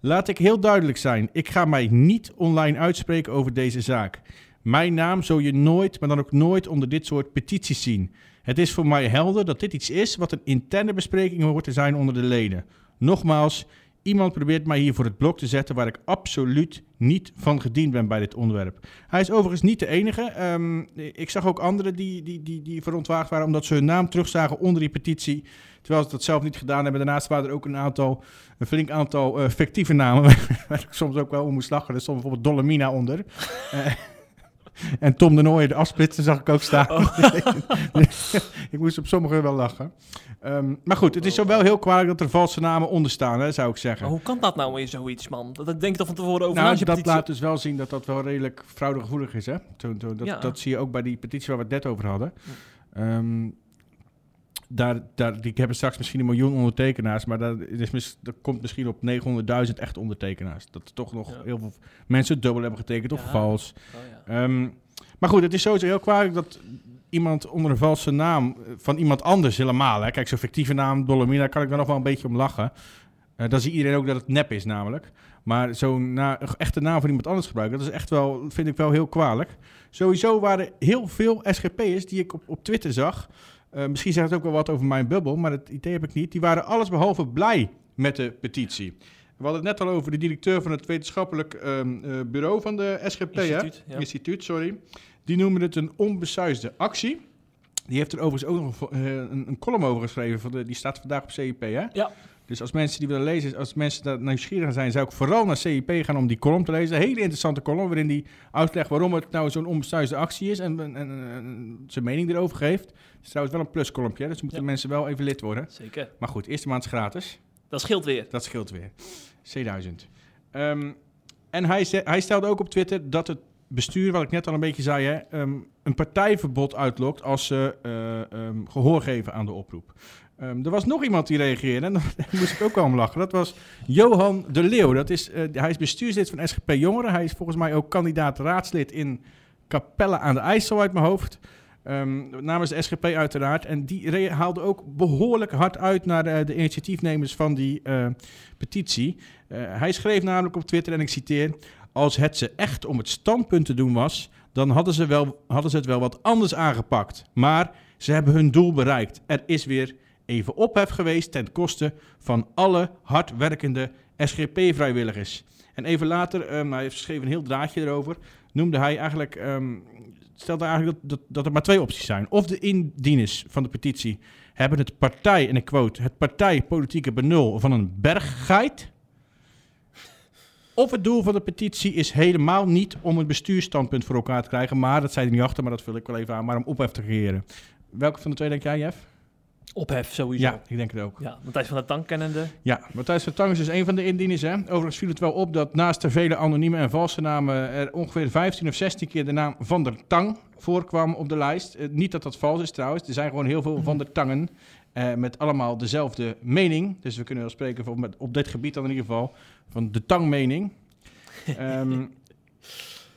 Laat ik heel duidelijk zijn. Ik ga mij niet online uitspreken over deze zaak. Mijn naam zul je nooit, maar dan ook nooit onder dit soort petities zien. Het is voor mij helder dat dit iets is wat een interne bespreking hoort te zijn onder de leden. Nogmaals, iemand probeert mij hier voor het blok te zetten waar ik absoluut niet van gediend ben bij dit onderwerp. Hij is overigens niet de enige. Ehm, ik zag ook anderen die, die, die, die verontwaardigd waren omdat ze hun naam terugzagen onder die petitie. Terwijl ze dat zelf niet gedaan hebben. Daarnaast waren er ook een aantal, een flink aantal eh, fictieve namen. waar ik soms ook wel om moest lachen. Er stond bijvoorbeeld Dolomina onder. Eh, en Tom de Nooijer, de afsplitser, zag ik ook staan. ik moest op sommige wel lachen. Ehm, maar goed, het is zo wel heel kwalijk dat er valse namen onder staan, hè, zou ik zeggen. Maar hoe kan dat nou weer zoiets, man? Dat, denk ik toch van tevoren over Nou, dat laat dus wel zien dat dat wel redelijk fraudegevoelig is. Hè? Zo, zo, dat, Ja. dat zie je ook bij die petitie waar we het net over hadden. Ehm, daar, daar, die hebben straks misschien een miljoen ondertekenaars, maar daar, is mis, dat komt misschien op 900.000 echt ondertekenaars. Dat er toch nog Ja. heel veel mensen dubbel hebben getekend of Ja. vals. Oh. Ehm, maar goed, het is sowieso heel kwalijk dat iemand onder een valse naam eh, van iemand anders helemaal. Hè? Kijk, zo'n fictieve naam, Dolomina, kan ik daar nog wel een beetje om lachen. Eh, dan ziet iedereen ook dat het nep is namelijk. Maar zo'n na- echte naam van iemand anders gebruiken, dat is echt wel, vind ik wel heel kwalijk. Sowieso waren heel veel SGP'ers die ik op, op Twitter zag, eh, misschien zegt het ook wel wat over mijn bubbel, maar dat idee heb ik niet. Die waren allesbehalve blij met de petitie. We hadden het net al over de directeur van het wetenschappelijk ehm, eh, bureau van de SGP? Instituut, ja. Instituut, sorry. Die noemen het een onbesuisde actie. Die heeft er overigens ook nog een, eh, een, een column over geschreven. Van de, die staat vandaag op CIP, hè? Ja. Dus als mensen die willen lezen, als mensen daar nieuwsgierig zijn, zou ik vooral naar CIP gaan om die column te lezen. Een hele interessante column waarin hij uitlegt waarom het nou zo'n onbesuisde actie is en, en, zijn mening erover geeft. Het is trouwens wel een pluskolompje, dus moeten Ja. mensen wel even lid worden. Zeker. Maar goed, eerste maand is gratis. Dat scheelt weer. Dat scheelt weer. C1000. Ehm, en hij, ze- hij stelde ook op Twitter dat het bestuur, wat ik net al een beetje zei, hè, ehm, een partijverbod uitlokt als ze eh, ehm, gehoor geven aan de oproep. Ehm, er was nog iemand die reageerde en daar moest ik ook wel om lachen. Dat was Johan de Leeuw. Dat is, eh, hij is bestuurslid van SGP Jongeren. Hij is volgens mij ook kandidaat raadslid in Capelle aan de IJssel uit mijn hoofd. Ehm, namens de SGP uiteraard. En die haalde ook behoorlijk hard uit naar eh, de initiatiefnemers van die eh, petitie. Eh, hij schreef namelijk op Twitter, en ik citeer... Als het ze echt om het standpunt te doen was... dan hadden ze, wel, hadden ze het wel wat anders aangepakt. Maar ze hebben hun doel bereikt. Er is weer even ophef geweest ten koste van alle hardwerkende SGP-vrijwilligers. En even later, ehm, hij geschreven een heel draadje erover... noemde hij eigenlijk... ehm, stelde eigenlijk dat, dat, dat er maar twee opties zijn. Of de indieners van de petitie hebben het partij, en ik quote, het partijpolitieke benul van een berggeit. Of het doel van de petitie is helemaal niet om een bestuursstandpunt voor elkaar te krijgen, maar dat zei hij niet achter, maar dat vul ik wel even aan, maar om ophef te creëren. Welke van de twee denk jij, Jeff? Ophef sowieso. Ja, ik denk het ook. Ja, Matthijs van der Tank kennende. Ja, Matthijs van Tang is dus een van de indieners. Hè? Overigens viel het wel op dat naast de vele anonieme en valse namen er ongeveer 15 of 16 keer de naam Van der Tang voorkwam op de lijst. Eh, niet dat dat vals is trouwens, er zijn gewoon heel veel Van der Tangen eh, met allemaal dezelfde mening. Dus we kunnen wel spreken van, met, op dit gebied dan in ieder geval van de Tang-mening. Ehm,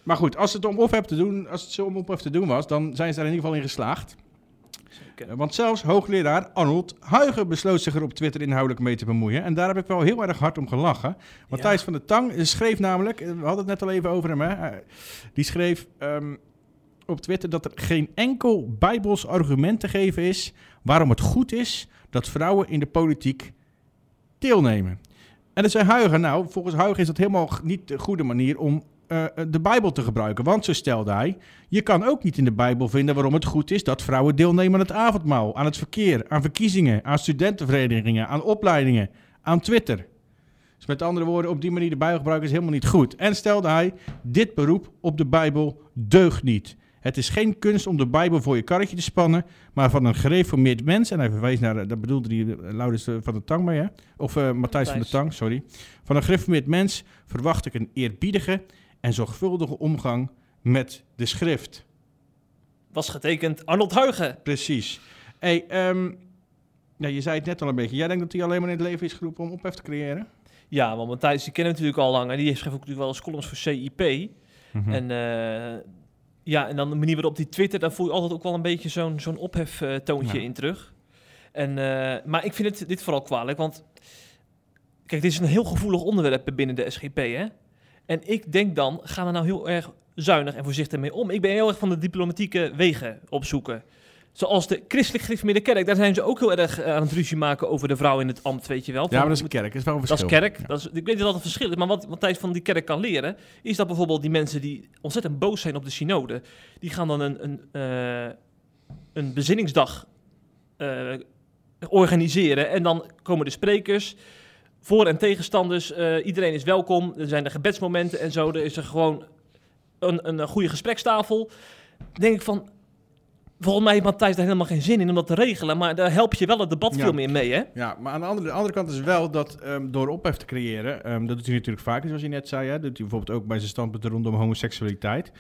maar goed, als het om ophef te doen, als het zo om ophef te doen was, dan zijn ze daar in ieder geval in geslaagd. Eh, Want zelfs hoogleraar Arnold Huigen besloot zich er op Twitter inhoudelijk mee te bemoeien. En daar heb ik wel heel erg hard om gelachen. Matthijs van der Tang schreef namelijk, eh, we hadden het net al even over hem, hè? eh, die schreef ehm, op Twitter dat er geen enkel bijbels argument te geven is waarom het goed is dat vrouwen in de politiek deelnemen. En dan zei Huigen, nou, volgens Huigen is dat helemaal niet de goede manier om eh, de Bijbel te gebruiken. Want, zo stelde hij, je kan ook niet in de Bijbel vinden waarom het goed is dat vrouwen deelnemen aan het avondmaal, aan het verkeer, aan verkiezingen, aan studentenverenigingen, aan opleidingen, aan Twitter. Dus met andere woorden, op die manier de Bijbel gebruiken is helemaal niet goed. En stelde hij, dit beroep op de Bijbel deugt niet. Het is geen kunst om de Bijbel voor je karretje te spannen, maar van een gereformeerd mens, en hij verwees naar, eh, dat bedoelde hij eh, Laurens eh, van de Tang mee, hè? of eh, Matthijs van de. Tang, sorry. Van een gereformeerd mens verwacht ik een eerbiedige en zorgvuldige omgang met de schrift. Was getekend Arnold Huigen. Precies. Hey, ehm, ja, je zei het net al een beetje. Jij denkt dat hij alleen maar in het leven is geroepen om ophef te creëren? Ja, want Matthijs, die kennen we natuurlijk al lang. En die schreef ook natuurlijk wel eens columns voor CIP. Mhm. En eh, ja, en dan de manier waarop die Twitter, daar voel je altijd ook wel een beetje zo'n zo'n ophef eh, Ja. in terug. En, eh, maar ik vind het, dit vooral kwalijk, want kijk, dit is een heel gevoelig onderwerp binnen de SGP, hè. En ik denk dan, gaan we nou heel erg zuinig en voorzichtig mee om. Ik ben heel erg van de diplomatieke wegen opzoeken. Zoals de christelijk gereformeerde kerk, daar zijn ze ook heel erg eh, aan het ruzie maken over de vrouw in het ambt, weet je wel. ja, maar dat is een kerk. Dat is wel een dat is verschil. kerk. Ja. Dat is, ik weet dat dat een verschil is. Maar wat Matthijs van die kerk kan leren, is dat bijvoorbeeld die mensen die ontzettend boos zijn op de synode, die gaan dan een, een, eh, een bezinningsdag eh, organiseren. En dan komen de sprekers, voor- en tegenstanders. eh, iedereen is welkom. Er zijn de gebedsmomenten en zo. Er is er gewoon een, een, goede gesprekstafel. denk ik van... Volgens mij heeft Matthijs daar helemaal geen zin in om dat te regelen. Maar daar help je wel het debat Ja. veel meer mee, hè? Ja, maar aan de andere, de andere kant is wel dat ehm, door ophef te creëren, ehm, dat doet hij natuurlijk vaker, zoals je net zei, hè, dat doet hij bijvoorbeeld ook bij zijn standpunten rondom homoseksualiteit.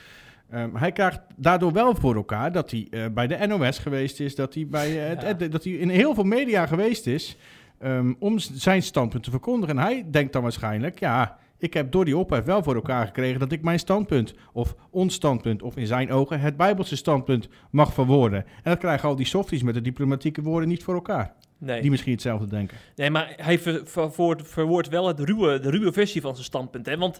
Ehm, hij krijgt daardoor wel voor elkaar dat hij eh, bij de NOS geweest is, dat hij, bij, eh, Ja. dat hij in heel veel media geweest is ehm, om zijn standpunt te verkondigen. En hij denkt dan waarschijnlijk, ja, ik heb door die ophef wel voor elkaar gekregen dat ik mijn standpunt, of ons standpunt, of in zijn ogen het Bijbelse standpunt mag verwoorden. En dat krijgen al die softies met de diplomatieke woorden niet voor elkaar. Nee. Die misschien hetzelfde denken. Nee, maar hij ver, ver- verwoordt- verwoordt wel het ruwe, de ruwe versie van zijn standpunt. Hè? Want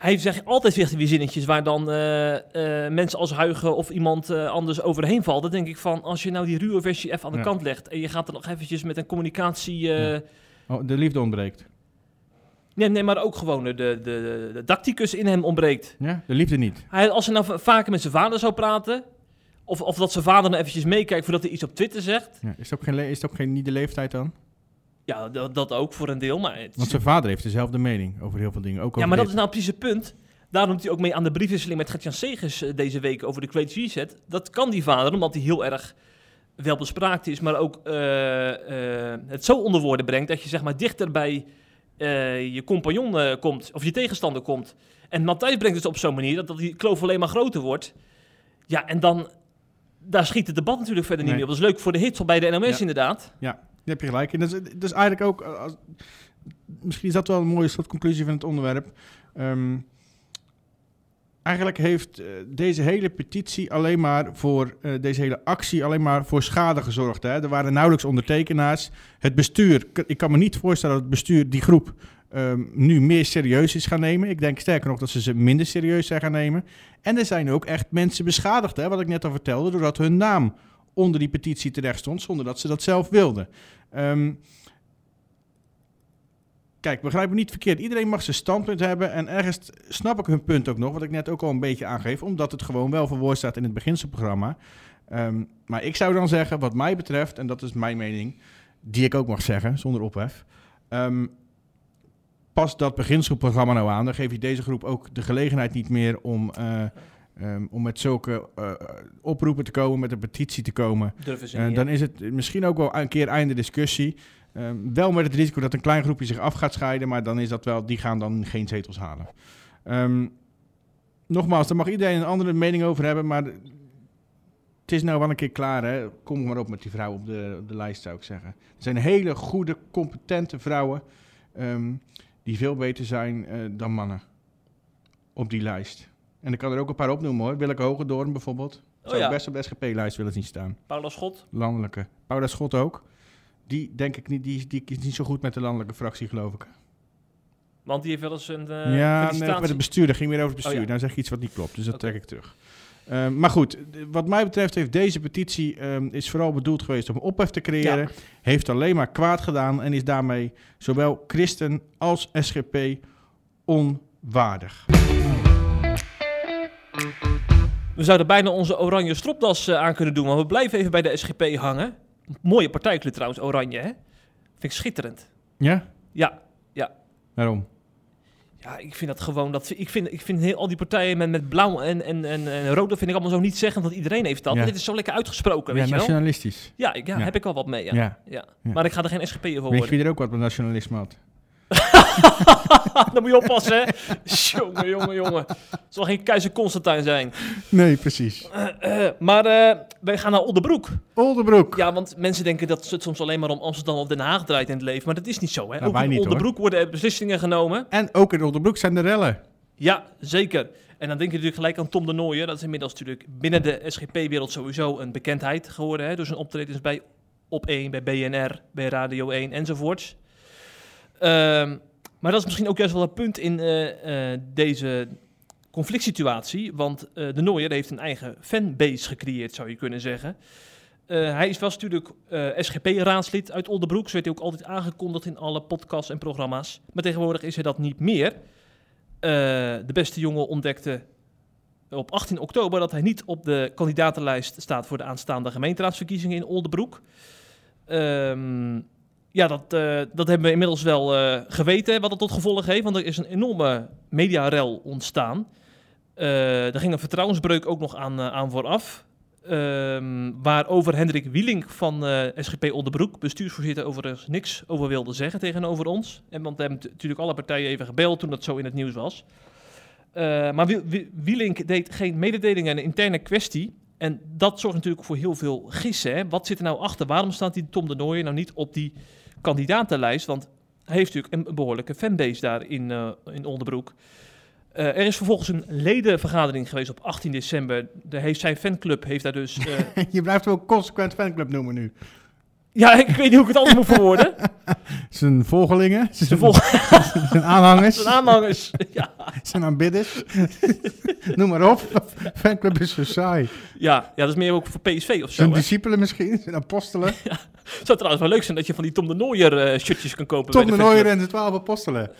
hij zegt altijd weer die zinnetjes waar dan eh, eh, mensen als Huigen of iemand eh, anders overheen valt. Dan denk ik van, als je nou die ruwe versie even aan de Ja. kant legt en je gaat er nog eventjes met een communicatie... Ja. Oh, de liefde ontbreekt. nee, nee, maar ook gewoon de, de, dacticus in hem ontbreekt. Ja? De liefde niet. Hij, als hij nou va- vaker met zijn vader zou praten, of, of dat zijn vader nou eventjes meekijkt voordat hij iets op Twitter zegt. Ja. Is ook, geen is ook geen, niet de leeftijd dan? Ja, dat, dat ook voor een deel, maar... het- Want zijn vader heeft dezelfde mening over heel veel dingen. Ook over ja, maar dat is nou precies het punt. Daarom doet hij ook mee aan de briefwisseling met Gertjan Segers eh, deze week over de Great Reset. Dat kan die vader, omdat hij heel erg wel bespraakt is, maar ook eh, eh, het zo onder woorden brengt dat je zeg maar dichter bij je compagnon komt, of je tegenstander komt. En Matthijs brengt het op zo'n manier dat, dat die kloof alleen maar groter wordt. Ja, en dan, daar schiet het debat natuurlijk verder niet meer op. Dat is leuk voor de hits bij de NOS Ja. inderdaad. Daar heb je gelijk in. Dat is, eigenlijk ook... eh, misschien is dat wel een mooie soort conclusie van het onderwerp. Ehm, eigenlijk heeft eh, deze hele petitie alleen maar voor... eh, deze hele actie alleen maar voor schade gezorgd. Hè? Er waren nauwelijks ondertekenaars. Het bestuur... Ik kan me niet voorstellen dat het bestuur die groep... ehm, nu meer serieus is gaan nemen. Ik denk sterker nog dat ze ze minder serieus zijn gaan nemen. En er zijn ook echt mensen beschadigd, hè, wat ik net al vertelde, doordat hun naam onder die petitie terecht stond, zonder dat ze dat zelf wilden. Ehm, kijk, begrijp me niet verkeerd. Iedereen mag zijn standpunt hebben. En ergens snap ik hun punt ook nog, wat ik net ook al een beetje aangeef, omdat het gewoon wel verwoord staat in het beginselprogramma. Ehm, maar ik zou dan zeggen, wat mij betreft, en dat is mijn mening, die ik ook mag zeggen, zonder ophef. ehm, pas dat beginselprogramma nou aan, dan geef je deze groep ook de gelegenheid niet meer om, eh, ehm, om met zulke eh, oproepen te komen, met een petitie te komen. Ze Eh, dan is het misschien ook wel een keer einde discussie. Ehm, wel met het risico dat een klein groepje zich af gaat scheiden, maar dan is dat wel, die gaan dan geen zetels halen. Ehm, nogmaals, daar mag iedereen een andere mening over hebben, maar het is nou wel een keer klaar. Hè? Kom maar op met die vrouw op de, op de lijst, zou ik zeggen. Er zijn hele goede, competente vrouwen die veel beter zijn eh, dan mannen op die lijst. En ik kan er ook een paar opnoemen hoor. Willeke Hogendoorn bijvoorbeeld. Zou Oh ja. ik best op de SGP-lijst willen zien staan Paula Schot. landelijke. Paula Schot ook. Die denk ik niet, die, die is niet zo goed met de landelijke fractie, geloof ik. Want die heeft wel eens een eh ja, nee, met het bestuur. Dat ging weer over het bestuur. Oh ja. Nou zeg je iets wat niet klopt, dus dat trek ik terug. Ehm, maar goed, wat mij betreft heeft deze petitie ehm, is vooral bedoeld geweest om ophef te creëren. Ja. Heeft alleen maar kwaad gedaan en is daarmee zowel christen als SGP onwaardig. We zouden bijna onze oranje stropdas eh, aan kunnen doen, maar we blijven even bij de SGP hangen. Mooie partijkleur trouwens, oranje, hè? Vind ik schitterend. Ja? Ja, Waarom? ja ik vind dat gewoon... Dat, ik vind, ik vind heel, al die partijen met, met blauw en, en, en, en rood, dat vind ik allemaal zo niet zeggen, want iedereen heeft dat. Ja. Dit is zo lekker uitgesproken, weet ja, je wel? nationalistisch. Ja, ik, ja, Ja. heb ik al wat mee, ja. Ja. ja. Ja. Maar ik ga er geen SGP'er voor Weet je worden. wie er ook wat met nationalisme had? Dan moet je oppassen, hè? jongen, jongen, jongen. Het zal geen keizer Constantijn zijn. Nee, precies. Eh, eh, maar eh, wij gaan naar Oldenbroek. Oldenbroek. Ja, want mensen denken dat het soms alleen maar om Amsterdam of Den Haag draait in het leven. Maar dat is niet zo, hè? Nou, Ook wij in niet, hoor. Oldenbroek worden er beslissingen genomen. En ook in Oldenbroek zijn de rellen. Ja, zeker. En dan denk je natuurlijk gelijk aan Tom de Nooijen. Dat is inmiddels natuurlijk binnen de SGP-wereld sowieso een bekendheid geworden. Hè? Door zijn optredens bij Op 1, bij BNR, bij Radio 1 enzovoorts. Ehm, maar dat is misschien ook juist wel een punt in eh, eh, deze conflict situatie. Want eh, de Nooijer heeft een eigen fanbase gecreëerd, zou je kunnen zeggen. Hij is wel natuurlijk SGP-raadslid uit Oldenbroek. Zo werd hij ook altijd aangekondigd in alle podcasts en programma's. Maar tegenwoordig is hij dat niet meer. De beste jongen ontdekte op 18 oktober dat hij niet op de kandidatenlijst staat voor de aanstaande gemeenteraadsverkiezingen in Oldenbroek. Ehm, ja, dat, eh, dat hebben we inmiddels wel eh, geweten wat dat tot gevolg heeft, want er is een enorme mediarel ontstaan. Eh, er ging een vertrouwensbreuk ook nog aan, aan vooraf. Ehm, waarover Hendrik Wielink van SGP Oldenbroek, bestuursvoorzitter, overigens niks over wilde zeggen tegenover ons. En want we hebben natuurlijk alle partijen even gebeld toen dat zo in het nieuws was. Maar Wiel- Wiel- Wielink deed geen mededelingen, een interne kwestie. En dat zorgt natuurlijk voor heel veel gissen. Hè? Wat zit er nou achter? Waarom staat die Tom de Nooijen nou niet op die kandidatenlijst? Want hij heeft natuurlijk een behoorlijke fanbase daar in, eh, in Oldenbroek. Eh, er is vervolgens een ledenvergadering geweest op 18 december. De heeft, zijn fanclub heeft daar dus... eh, Je blijft ook consequent fanclub noemen nu. Ja, ik weet niet hoe ik het anders moet verwoorden. Zijn volgelingen, zijn, zijn aanhangers, zijn aanhangers. Ja, zijn aanbidders. Noem maar op. Fanclub is zo saai. ja, ja, dat is meer ook voor PSV of zo. Zijn discipelen misschien, zijn apostelen. Zou trouwens wel leuk zijn dat je van die Tom de Nooier eh, shirtjes kan kopen. Tom bij de de Nooier en de twaalf apostelen.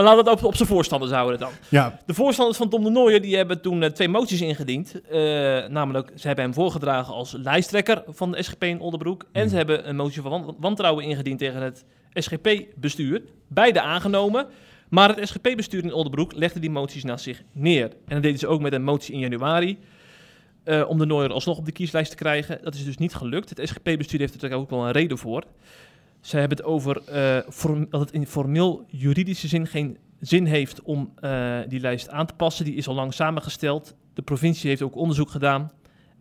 Maar laten we het op, op zijn voorstanders houden dan. Ja, De voorstanders van Tom de Nooijer die hebben toen eh, twee moties ingediend. Eh, namelijk, ze hebben hem voorgedragen als lijsttrekker van de SGP in Oldenbroek. En ze hebben een motie van wan- wantrouwen ingediend tegen het SGP-bestuur. Beide aangenomen. Maar het SGP-bestuur in Oldenbroek legde die moties naast zich neer. En dat deden ze ook met een motie in januari. eh, om de Nooijer alsnog op de kieslijst te krijgen. Dat is dus niet gelukt. Het SGP-bestuur heeft er natuurlijk ook wel een reden voor. Ze hebben het over eh, dat het in formeel juridische zin geen zin heeft om eh, die lijst aan te passen. Die is al lang samengesteld. De provincie heeft ook onderzoek gedaan.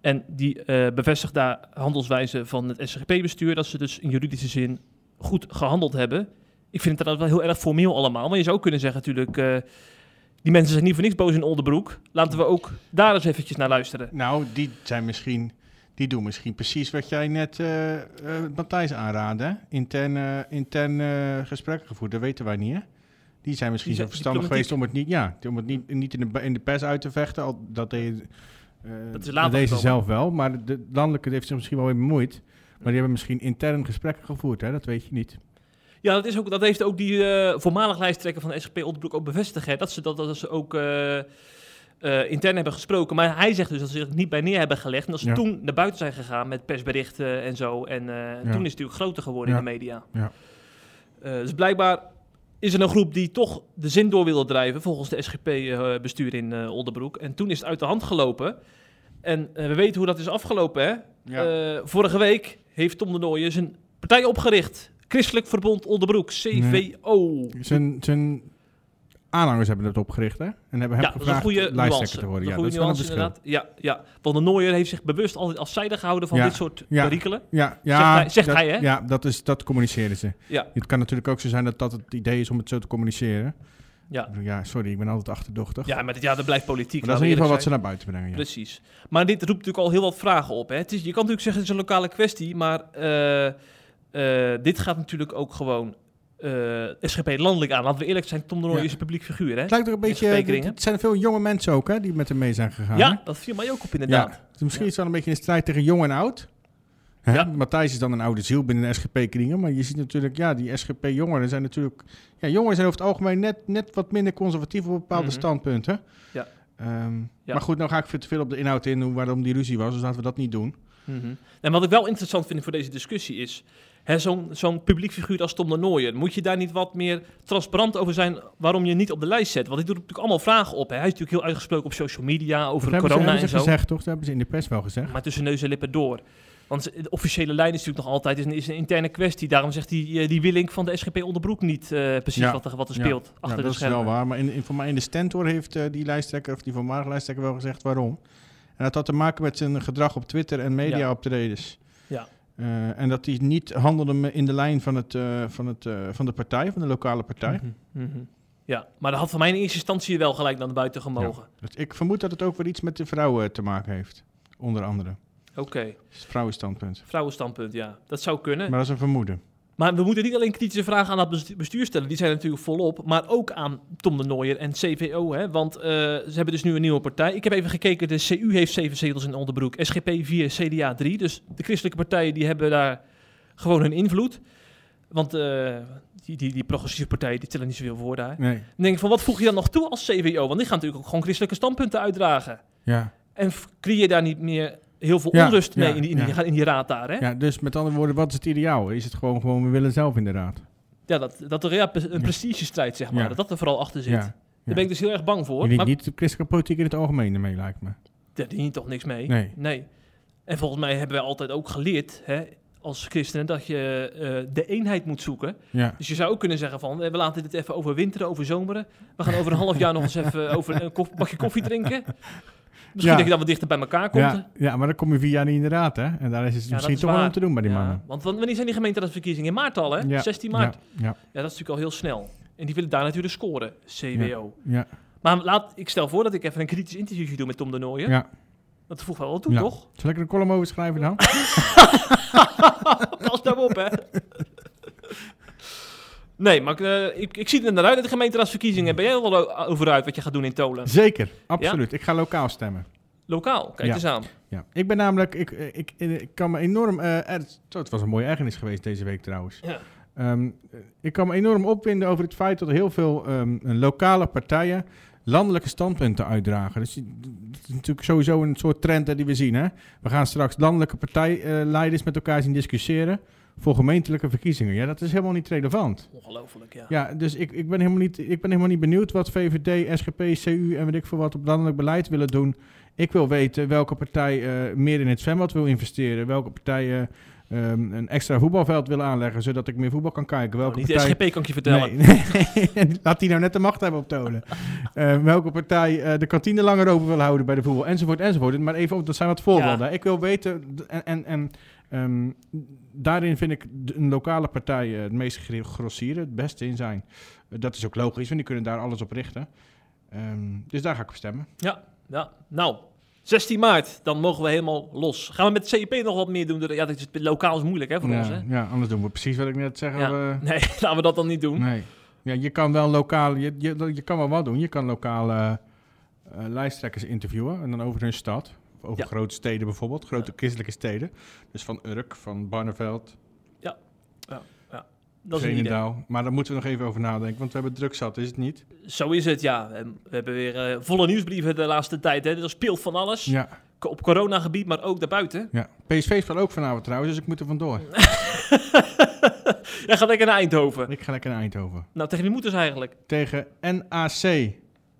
En die eh, bevestigt daar handelswijze van het SGP-bestuur. Dat ze dus in juridische zin goed gehandeld hebben. Ik vind het trouwens wel heel erg formeel allemaal. Maar je zou kunnen zeggen natuurlijk... die mensen zijn niet voor niks boos in Oldenbroek. Laten we ook daar eens eventjes naar luisteren. nou, die zijn misschien... Die doen misschien precies wat jij net eh, Matthijs aanraadde. hè? Intern, eh, intern gesprekken gevoerd, dat weten wij niet, hè? Die zijn misschien Die zo verstandig geweest om het niet, ja, om het niet, niet in, de, in de pers uit te vechten. Al, dat deed, Dat is later deed ze gekomen. zelf wel, maar de landelijke heeft zich misschien wel weer bemoeid. Maar die hebben misschien intern gesprekken gevoerd, hè? dat weet je niet. Ja, dat, is ook, dat heeft ook die voormalig lijsttrekker van de SGP Oldenbroek ook bevestigd. Hè, dat, ze, dat, dat ze ook eh, intern hebben gesproken. Maar hij zegt dus dat ze zich niet bij neer hebben gelegd. En dat ze Ja. toen naar buiten zijn gegaan met persberichten en zo. En eh, toen is het natuurlijk groter geworden Ja. in de media. Ja. Eh, dus blijkbaar is er een groep die toch de zin door wilde drijven, volgens de SGP-bestuur in eh Oldenbroek. En toen is het uit de hand gelopen. En we weten hoe dat is afgelopen, hè? Eh, vorige week heeft Tom de Nooijen zijn partij opgericht. Christelijk Verbond Oldenbroek, CVO. Zijn, zijn aanhangers hebben het opgericht, hè? En hebben hem Ja, gevraagd goede lijsttrekker nuance. te worden. Dat Ja, goede nuance inderdaad. Ja, ja. Want de Nooier heeft zich bewust altijd afzijdig gehouden van Ja, dit soort ja. perikelen. Ja, ja Zegt hij- zegt dat, hij, hè? Ja, dat, is, dat communiceren ze. Ja. Het kan natuurlijk ook zo zijn dat dat het idee is om het zo te communiceren. Ja. Ja, sorry, ik ben altijd achterdochtig. Ja, maar dit, ja, dat blijft politiek. maar dat is in ieder geval wat ze naar buiten brengen. Ja. Precies. Maar dit roept natuurlijk al heel wat vragen op. Hè. Het is, je kan natuurlijk zeggen het is een lokale kwestie, maar eh, eh, dit gaat natuurlijk ook gewoon eh, SGP landelijk aan. Laten we eerlijk zijn, Tom de Ja. is een publiek figuur. Hè? Het lijkt ook een beetje, het zijn veel jonge mensen ook, hè, die met hem mee zijn gegaan. hè? Ja, dat viel mij ook op inderdaad. Ja. Dus misschien is het wel een beetje een strijd tegen jong en oud. Hè? Ja. Matthijs is dan een oude ziel binnen de SGP-kringen. Maar je ziet natuurlijk, ja, die SGP-jongeren zijn natuurlijk... Ja, jongeren zijn over het algemeen net, net wat minder conservatief op bepaalde Mhm. standpunten. Ja. Ehm, Ja. Maar goed, nou ga ik veel te veel op de inhoud in, hoe- waarom die ruzie was. Dus laten we dat niet doen. Mhm. En wat ik wel interessant vind voor deze discussie is... hè, Zo'n zo'n publiek figuur als Tom de Nooijer... moet je daar niet wat meer transparant over zijn... waarom je niet op de lijst zet? Want dit doet natuurlijk allemaal vragen op. Hè. Hij is natuurlijk heel uitgesproken op social media... over dat ze, corona hebben en ze zo. gezegd, toch? Dat hebben ze in de pers wel gezegd. Maar tussen neus en lippen door. Want de officiële lijn is natuurlijk nog altijd is een, is een interne kwestie. Daarom zegt die, eh, die Willink van de SGP Onderbroek niet eh, precies Ja. wat er, wat er speelt Ja, achter de dat is schermen. wel waar. Maar in, in, voor mij in de stentor heeft eh, die lijsttrekker, of die voormalige lijsttrekker, wel gezegd waarom. En dat had te maken met zijn gedrag op Twitter en media optredens. Ja. Eh, en dat hij niet handelde in de lijn van, het, eh, van, het, eh, van de partij, van de lokale partij. Mhm, mhm. Ja, maar dat had voor mij in eerste instantie wel gelijk naar buiten gemogen. Dus ik vermoed dat het ook weer iets met de vrouwen te maken heeft. Onder andere. Oké, vrouwenstandpunt. vrouwenstandpunt, ja. Dat zou kunnen. Maar dat is een vermoeden. Maar we moeten niet alleen kritische vragen aan dat bestu- bestuur stellen, die zijn natuurlijk volop, maar ook aan Tom de Nooijer en CVO. Hè? Want eh, ze hebben dus nu een nieuwe partij. Ik heb even gekeken, de CU heeft zeven zetels in Onderbroek, SGP 4, CDA 3. Dus de christelijke partijen die hebben daar gewoon hun invloed. Want eh, die, die, die progressieve partijen die tellen niet zoveel voor daar. Nee. Dan denk ik van, wat voeg je dan nog toe als CVO? Want die gaan natuurlijk ook gewoon christelijke standpunten uitdragen. Ja. En creëer je daar niet meer heel veel onrust mee in, die, in, die, in die raad daar, hè? ja, dus met andere woorden, wat is het ideaal? Is het gewoon, gewoon we willen zelf in de raad? Ja, dat, dat er ja, een prestigestrijd, zeg maar, dat dat er vooral achter zit. Daar ben ik dus heel erg bang voor. Je Maar niet de christelijke politiek in het algemeen ermee, lijkt me. daar dient je toch niks mee? Nee. En volgens mij hebben wij altijd ook geleerd, hè, als christenen, dat je eh, de eenheid moet zoeken. Ja. Dus je zou ook kunnen zeggen van, eh, we laten dit even overwinteren, overzomeren. We gaan over een half jaar nog eens even over een bakje koffie drinken. Misschien dat je dan wat dichter bij elkaar komt. Ja, ja, maar dan kom je vier jaar niet in de raad, hè? En daar is het misschien is toch wel om te doen bij die mannen. want wan- wanneer zijn die gemeenteraadsverkiezingen? In maart al, hè? Ja. 16 maart. Ja. Dat is natuurlijk al heel snel. En die willen daar natuurlijk scoren, CWO. ja, Maar laat, ik stel voor dat ik even een kritisch interviewje doe met Tom de Nooijen. ja. Dat voegt wel wat toe, Ja. toch? Zal ik er een column over schrijven dan? Pas nou op, hè. Nee, maar ik, eh, ik, ik zie er naar uit dat de gemeenteraadsverkiezingen. Ben jij er wel o- over uit wat je gaat doen in Tolen? Zeker, absoluut. Ik ga lokaal stemmen. Lokaal, kijk Ja. eens aan. Ja. Ik ben namelijk, ik, ik, ik, ik kan me enorm, eh, zo, het was een mooie ergernis geweest deze week trouwens. Ja. Ehm, ik kan me enorm opwinden over het feit dat er heel veel ehm, lokale partijen landelijke standpunten uitdragen. Dus dat is natuurlijk sowieso een soort trend hè, die we zien. Hè? We gaan straks landelijke partijleiders met elkaar zien discussiëren voor gemeentelijke verkiezingen. Ja, dat is helemaal niet relevant. Ongelooflijk, ja. Ja, dus ik, ik, ben helemaal niet, ik ben helemaal niet benieuwd wat VVD, SGP, CU en weet ik veel wat op landelijk beleid willen doen. Ik wil weten welke partij eh, meer in het zwembad wil investeren. Welke partij eh, ehm, een extra voetbalveld wil aanleggen, zodat ik meer voetbal kan kijken. Oh, Welke de partij... SGP kan ik je vertellen. Nee, nee. laat die nou net de macht hebben op Tolen. Eh, welke partij eh, de kantine langer open wil houden bij de voetbal, enzovoort, enzovoort. Maar even, op, dat zijn wat voorbeelden. Ik wil weten, en, en, en ehm, daarin vind ik de- een lokale partij eh, het meest gro- grossieren, het beste in zijn. Dat is ook logisch, want die kunnen daar alles op richten. Ehm, dus daar ga ik op stemmen. Ja, ja. Nou, 16 maart, dan mogen we helemaal los. Gaan we met CIP nog wat meer doen? Ja, dat is, lokaal is moeilijk hè, voor ons. Hè? Ja, ja, anders doen we precies wat ik net zeg. Ja. eh, Nee, laten we dat dan niet doen. Nee. Ja, je kan wel lokaal, je, je, je kan wel wat doen. Je kan lokaal eh, eh, lijsttrekkers interviewen en dan over hun stad. Over Ja. grote steden bijvoorbeeld, grote Ja. christelijke steden. Dus van Urk, van Barneveld, Dat is een. Maar daar moeten we nog even over nadenken, want we hebben druk zat, is het niet? Zo is het, ja. En We hebben weer eh, volle nieuwsbrieven de laatste tijd. Hè. Er speelt van alles. Ja, Op coronagebied, maar ook daarbuiten. ja. PSV speelt ook vanavond trouwens, dus ik moet er vandoor. Jij gaat lekker naar Eindhoven. ik ga lekker naar Eindhoven. Nou, tegen wie moeten ze eigenlijk? Tegen NAC,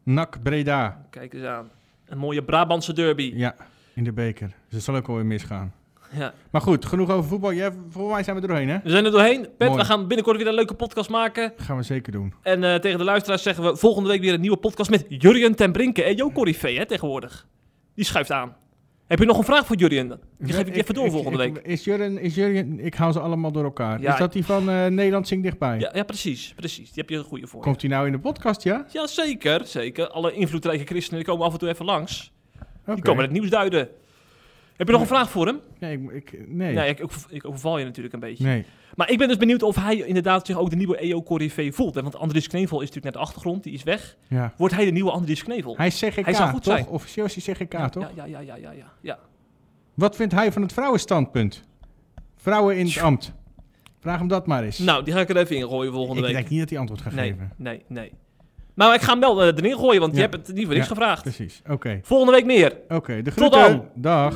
NAC Breda. Kijk eens aan. Een mooie Brabantse derby. Ja, in de beker. Dus dat zal ook alweer misgaan. Ja. Maar goed, genoeg over voetbal. Jij, voor mij zijn we er doorheen, hè? We zijn er doorheen. Pet, Mooi. we gaan binnenkort weer een leuke podcast maken. Dat gaan we zeker doen. En eh, tegen de luisteraars zeggen we volgende week weer een nieuwe podcast met Jurjen ten Brinke. En Jo Corrivé, hè, tegenwoordig. Die schuift aan. Heb je nog een vraag voor Jurjen? Die geef ik je even door volgende ik- week. Is Jurgen, is Jurgen, ik hou ze allemaal door elkaar. Ja. Is dat die van eh, Nederland Zingt Dichtbij? Ja, ja, precies. Precies. Die heb je een goede voor. Komt die nou in de podcast, ja? Ja, zeker. Zeker. Alle invloedrijke christenen die komen af en toe even langs. Die komen het nieuws duiden. Heb je nog een vraag voor hem? Nee, ik, ik- nee. Nee, ik, ik, ik overval je natuurlijk een beetje. Nee. Maar ik ben dus benieuwd of hij inderdaad zich ook de nieuwe EO Corrivé voelt. Hè? Want Andries Knevel is natuurlijk net de achtergrond, die is weg. Ja. Wordt hij de nieuwe Andries Knevel? Hij is CGK, Hij zou goed toch? zijn. Officieel is hij CGK, ja, toch? Ja, ja, ja, ja, ja, ja. Wat vindt hij van het vrouwenstandpunt? Vrouwen in het ambt. Vraag hem dat maar eens. Nou, die ga ik er even in gooien volgende ik week. denk niet dat hij antwoord gaat nee, geven. nee, nee. Maar ik ga hem wel eh, erin gooien, want je hebt het niet voor niks Ja. gevraagd. Precies, oké. Volgende week meer. Oké, de Tot dan. Dag.